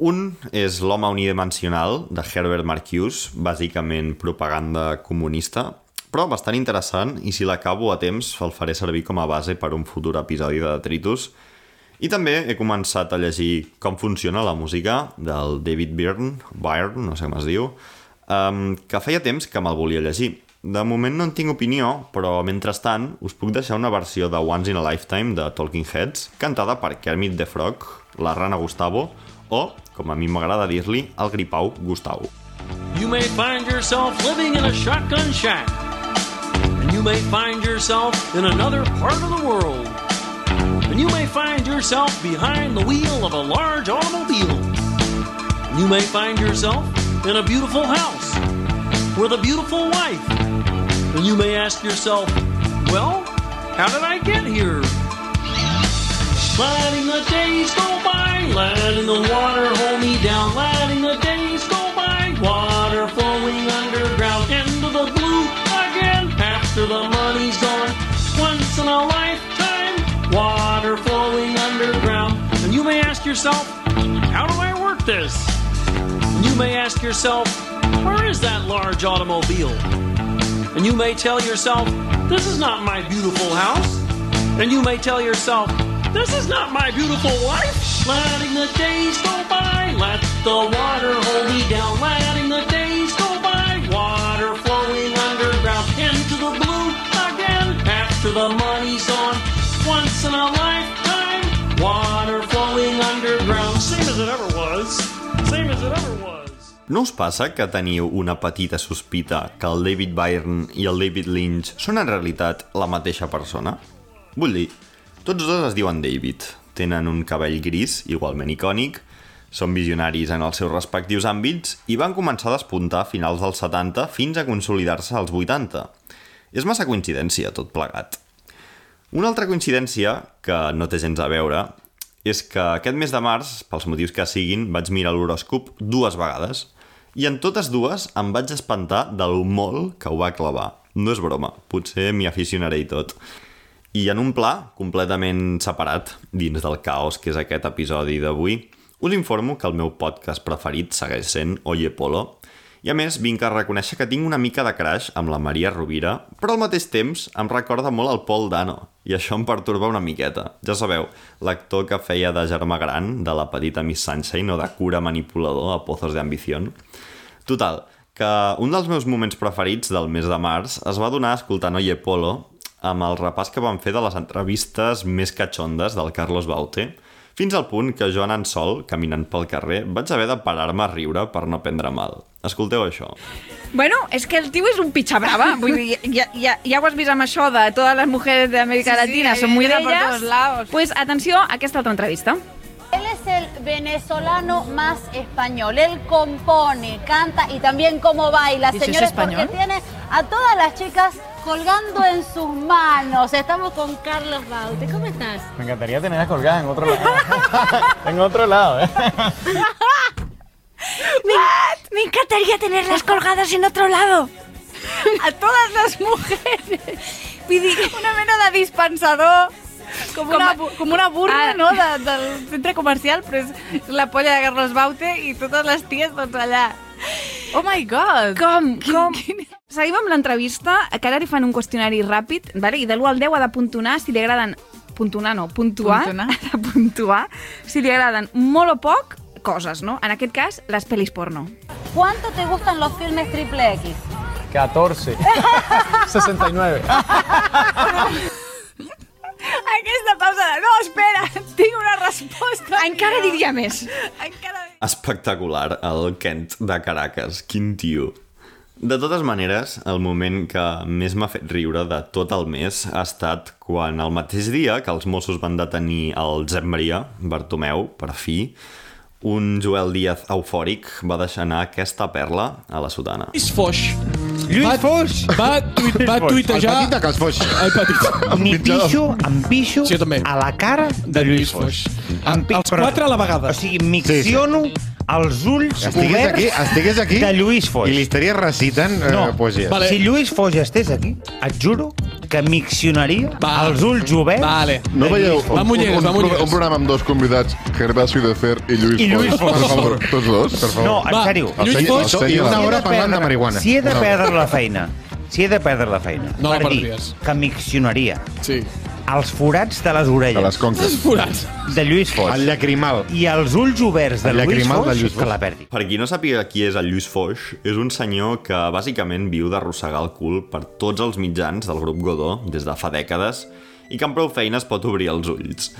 Un és L'home unidimensional, de Herbert Marcuse, bàsicament propaganda comunista, però bastant interessant i si l'acabo a temps el faré servir com a base per un futur episodi de Detritus. I també he començat a llegir Com funciona la música del David Byrne, Byrne, no sé com es diu, um, que feia temps que me'l volia llegir. De moment no en tinc opinió, però mentrestant us puc deixar una versió de Once in a Lifetime de Talking Heads, cantada per Kermit the Frog, la rana Gustavo, o, com a mi m'agrada dir-li, el gripau Gustau. You may find yourself living in a shotgun shack. And you may find yourself in another part of the world. And you may find yourself behind the wheel of a large automobile. And you may find yourself in a beautiful house with a beautiful wife. And you may ask yourself, well, how did I get here? Letting the days go by, letting the water hold me down, letting the days go by, water flowing underground into the blue again after the money's gone. Once in a lifetime, water flowing underground. And you may ask yourself, how do I work this? And you may ask yourself, where is that large automobile? And you may tell yourself, this is not my beautiful house. And you may tell yourself, this is not my beautiful wife. Letting the days go by, let the water hold me down. Letting the days go by, water flowing underground into the blue again after the money's gone. Once in a lifetime, water flowing underground. Same as it ever was. Same as it ever was. No us passa que teniu una petita sospita que el David Byrne i el David Lynch són en realitat la mateixa persona? Vull dir, tots dos es diuen David, tenen un cabell gris, igualment icònic, són visionaris en els seus respectius àmbits i van començar a despuntar a finals dels 70 fins a consolidar-se als 80. És massa coincidència, tot plegat. Una altra coincidència, que no té gens a veure, és que aquest mes de març, pels motius que siguin, vaig mirar l'horòscop dues vegades i en totes dues em vaig espantar del molt que ho va clavar. No és broma, potser m'hi aficionaré i tot. I en un pla completament separat, dins del caos que és aquest episodi d'avui, us informo que el meu podcast preferit segueix sent Oye Polo, i a més vinc a reconèixer que tinc una mica de crash amb la Maria Rovira, però al mateix temps em recorda molt el Paul Dano, i això em pertorba una miqueta. Ja sabeu, l'actor que feia de germà gran de la petita Miss Sunshine o de cura manipulador a Pozos de. Total, que un dels meus moments preferits del mes de març es va donar escoltant Oye Polo amb el repàs que van fer de les entrevistes més catxondes del Carlos Baute, fins al punt que jo anant sol, caminant pel carrer, vaig haver de parar-me a riure per no prendre mal. Escolteu això. Bueno, és que el tio és un pitxa brava. Vull dir, ja, ja, ja ho has vist amb això de totes les mujeres d'Amèrica Sí, sí, Latina són muy d'elles. Pues atenció a aquesta otra entrevista. Él es el venezolano más español. Él compone, canta y también cómo baila, ¿Y si es señores, español? porque tiene a todas las chicas colgando en sus manos. Estamos con Carlos Baute. ¿Cómo estás? Me encantaría tenerla colgada en otro lado. <laughs> en otro lado, ¿eh? <laughs> Me, me encantaría tenerlas colgadas en otro lado. A todas las mujeres. Una mena de dispensador, com, Com una, com una burra, Ah. no?, de, del centre comercial, però és la polla de Carlos Baute i totes les ties, doncs, allà. Oh my God! Com? com? Seguim amb l'entrevista, que ara li fan un qüestionari ràpid, vale? i de l'1 al 10 ha de puntuar si li agraden... Puntuar no, puntuar. Puntuar. <laughs> Ha de puntuar si li agraden molt o poc coses, no? En aquest cas, les pel·lis porno. ¿Cuánto te gustan los filmes triple X? 14. 69. <laughs> <laughs> Aquesta pausa de... No, espera, tinc una resposta. Encara diria més. Encara... Espectacular, el Kent de Caracas. Quin tio. De totes maneres, el moment que més m'ha fet riure de tot el mes ha estat quan el mateix dia que els Mossos van detenir el Zembria, Bartomeu, per fi, un Joel Díaz eufòric va deixar anar aquesta perla a la sotana. Lluís Foix. Lluís Foix? Va, tuit, <laughs> va Foix, tuitejar... el petit de Cas Foix. El petit. Em pixo, em pixo Sí, a la cara de Lluís Foix. Em pi- els quatre a la vegada. O sigui, micciono els ulls Estigués oberts aquí, estigués aquí de Lluís Foix. i li estaria recitant eh, No, poesia. si Lluís Foix estés aquí, et juro que miccionaria els ulls oberts Vale. No veieu Lluís Foix. un, un, un, pro- un programa amb dos convidats, Gervasio de Fer i Lluís I Lluís Foix? Foix. Per favor, tots dos, per favor. No, en sèrio. El senyor- Si he de parlant de marihuana. Si he de Una hora. perdre la feina, si he de perdre la feina, No la per dir perdries. que miccionaria sí. els forats de les orelles De les conques. Els forats. de Lluís Foix El llacrimal. i els ulls oberts de El Lluís llacrimal de Foix, Lluís Foix. que la perdi. Per qui no sàpiga qui és el Lluís Foix, és un senyor que bàsicament viu d'arrossegar el cul per tots els mitjans del grup Godó des de fa dècades i que amb prou feines pot obrir els ulls.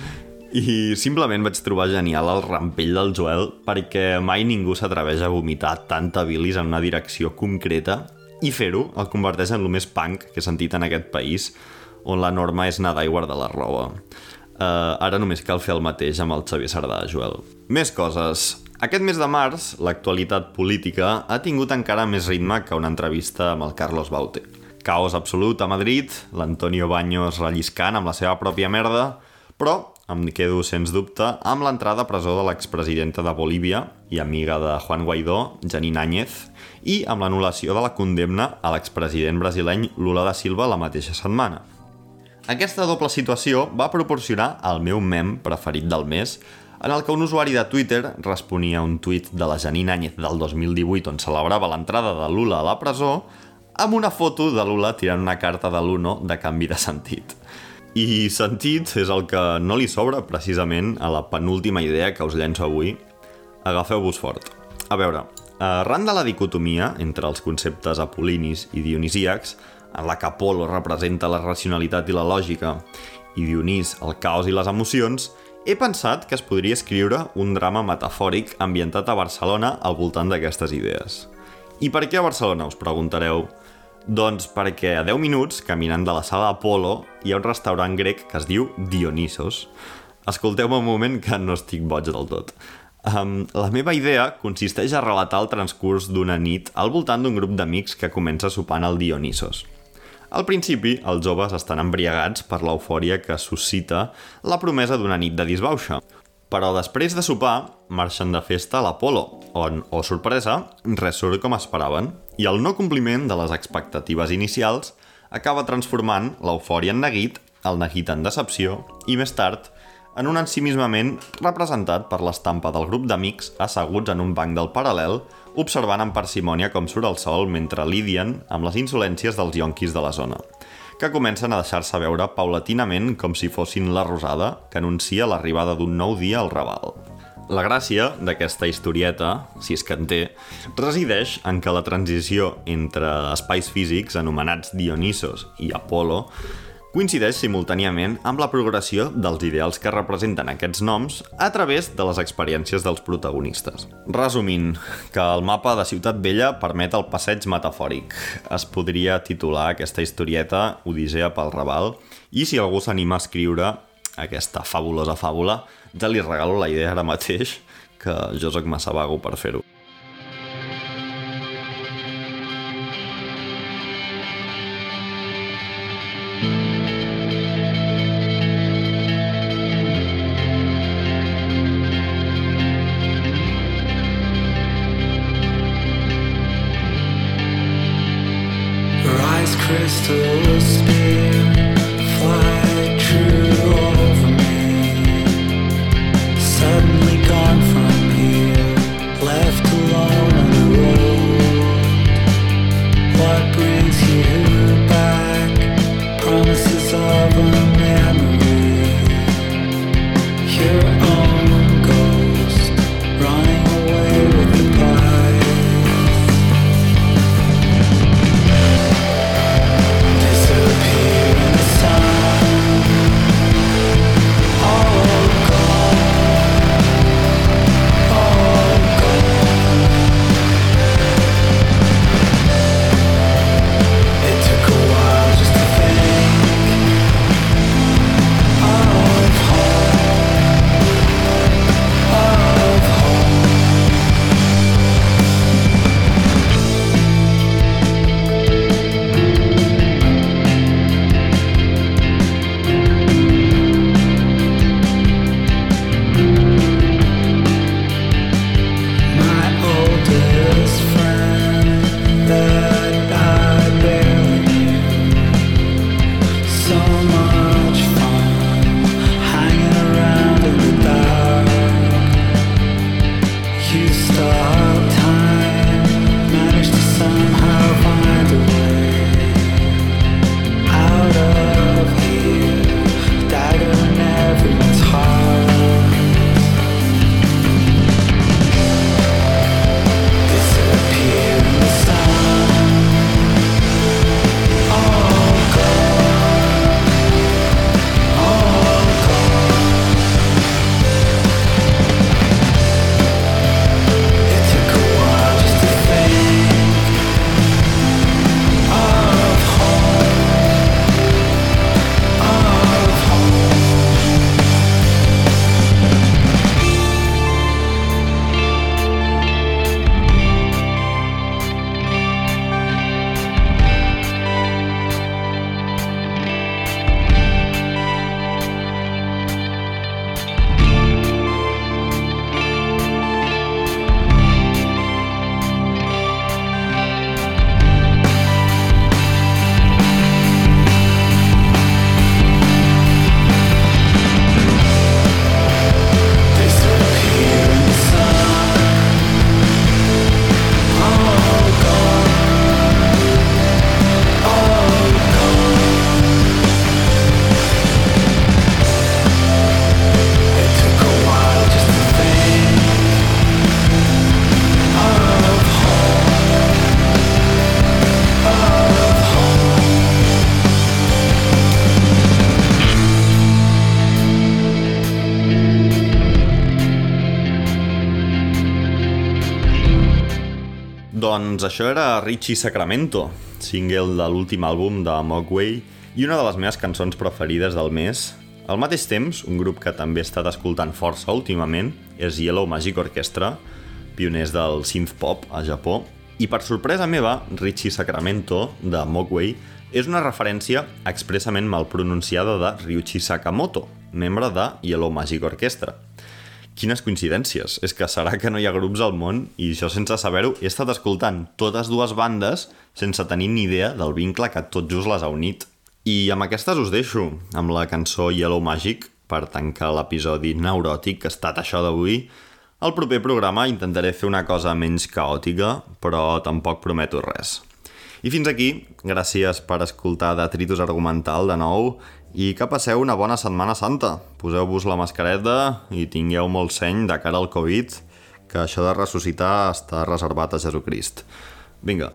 I simplement vaig trobar genial el rampell del Joel perquè mai ningú s'atreveix a vomitar tanta bilis en una direcció concreta i fer-ho el converteix en el més punk que he sentit en aquest país on la norma és nedar i guardar la roba. Uh, ara només cal fer el mateix amb el Xavier Sardà, Joel. Més coses. Aquest mes de març, l'actualitat política ha tingut encara més ritme que una entrevista amb el Carlos Baute. Caos absolut a Madrid, l'Antonio Baños relliscant amb la seva pròpia merda, però em quedo, sens dubte, amb l'entrada a presó de l'expresidenta de Bolívia i amiga de Juan Guaidó, Janine Áñez, i amb l'anul·lació de la condemna a l'expresident brasileny Lula da Silva la mateixa setmana. Aquesta doble situació va proporcionar el meu mem preferit del mes, en el que un usuari de Twitter responia a un tuit de la Janine Áñez del 2018 on celebrava l'entrada de Lula a la presó amb una foto de Lula tirant una carta de l'Uno de canvi de sentit. I sentit és el que no li sobra precisament a la penúltima idea que us llenço avui. Agafeu-vos fort. A veure, arran de la dicotomia entre els conceptes apol·linis i dionisíacs, en la que Apolo representa la racionalitat i la lògica i Dionís el caos i les emocions, he pensat que es podria escriure un drama metafòric ambientat a Barcelona al voltant d'aquestes idees. I per què a Barcelona, us preguntareu? Doncs perquè a 10 minuts, caminant de la sala Apolo, hi ha un restaurant grec que es diu Dionisos. Escolteu-me un moment que no estic boig del tot. Um, la meva idea consisteix a relatar el transcurs d'una nit al voltant d'un grup d'amics que comença sopant al Dionisos. Al principi, els joves estan embriagats per l'eufòria que suscita la promesa d'una nit de disbauxa. Però després de sopar, marxen de festa a l'Apolo, on, oh sorpresa, res surt com esperaven, i el no compliment de les expectatives inicials acaba transformant l'eufòria en neguit, el neguit en decepció, i més tard, en un ensimismament representat per l'estampa del grup d'amics asseguts en un banc del paral·lel, observant amb parsimònia com surt el sol mentre lidien amb les insolències dels yonquis de la zona, que comencen a deixar-se veure paulatinament com si fossin la rosada que anuncia l'arribada d'un nou dia al Raval. La gràcia d'aquesta historieta, si és que en té, resideix en que la transició entre espais físics anomenats Dionisos i Apolo coincideix simultàniament amb la progressió dels ideals que representen aquests noms a través de les experiències dels protagonistes. Resumint, que el mapa de Ciutat Vella permet el passeig metafòric. Es podria titular aquesta historieta Odissea pel Raval i si algú s'anima a escriure aquesta fabulosa fàbula, ja li regalo la idea ara mateix, que jo sóc massa vago per fer-ho. Doncs això era Richie Sacramento, single de l'últim àlbum de Mogwai i una de les meves cançons preferides del mes. Al mateix temps, un grup que també he estat escoltant força últimament és Yellow Magic Orchestra, pioners del synth pop a Japó, i per sorpresa meva, Richie Sacramento, de Mogwai, és una referència expressament mal pronunciada de Ryuichi Sakamoto, membre de Yellow Magic Orchestra. Quines coincidències. És que serà que no hi ha grups al món i això sense saber-ho he estat escoltant totes dues bandes sense tenir ni idea del vincle que tot just les ha unit. I amb aquestes us deixo, amb la cançó Yellow Magic, per tancar l'episodi neuròtic que ha estat això d'avui. Al proper programa intentaré fer una cosa menys caòtica, però tampoc prometo res. I fins aquí, gràcies per escoltar Detritus Argumental de nou i que passeu una bona Setmana Santa. Poseu-vos la mascareta i tingueu molt seny de cara al Covid, que això de ressuscitar està reservat a Jesucrist. Vinga,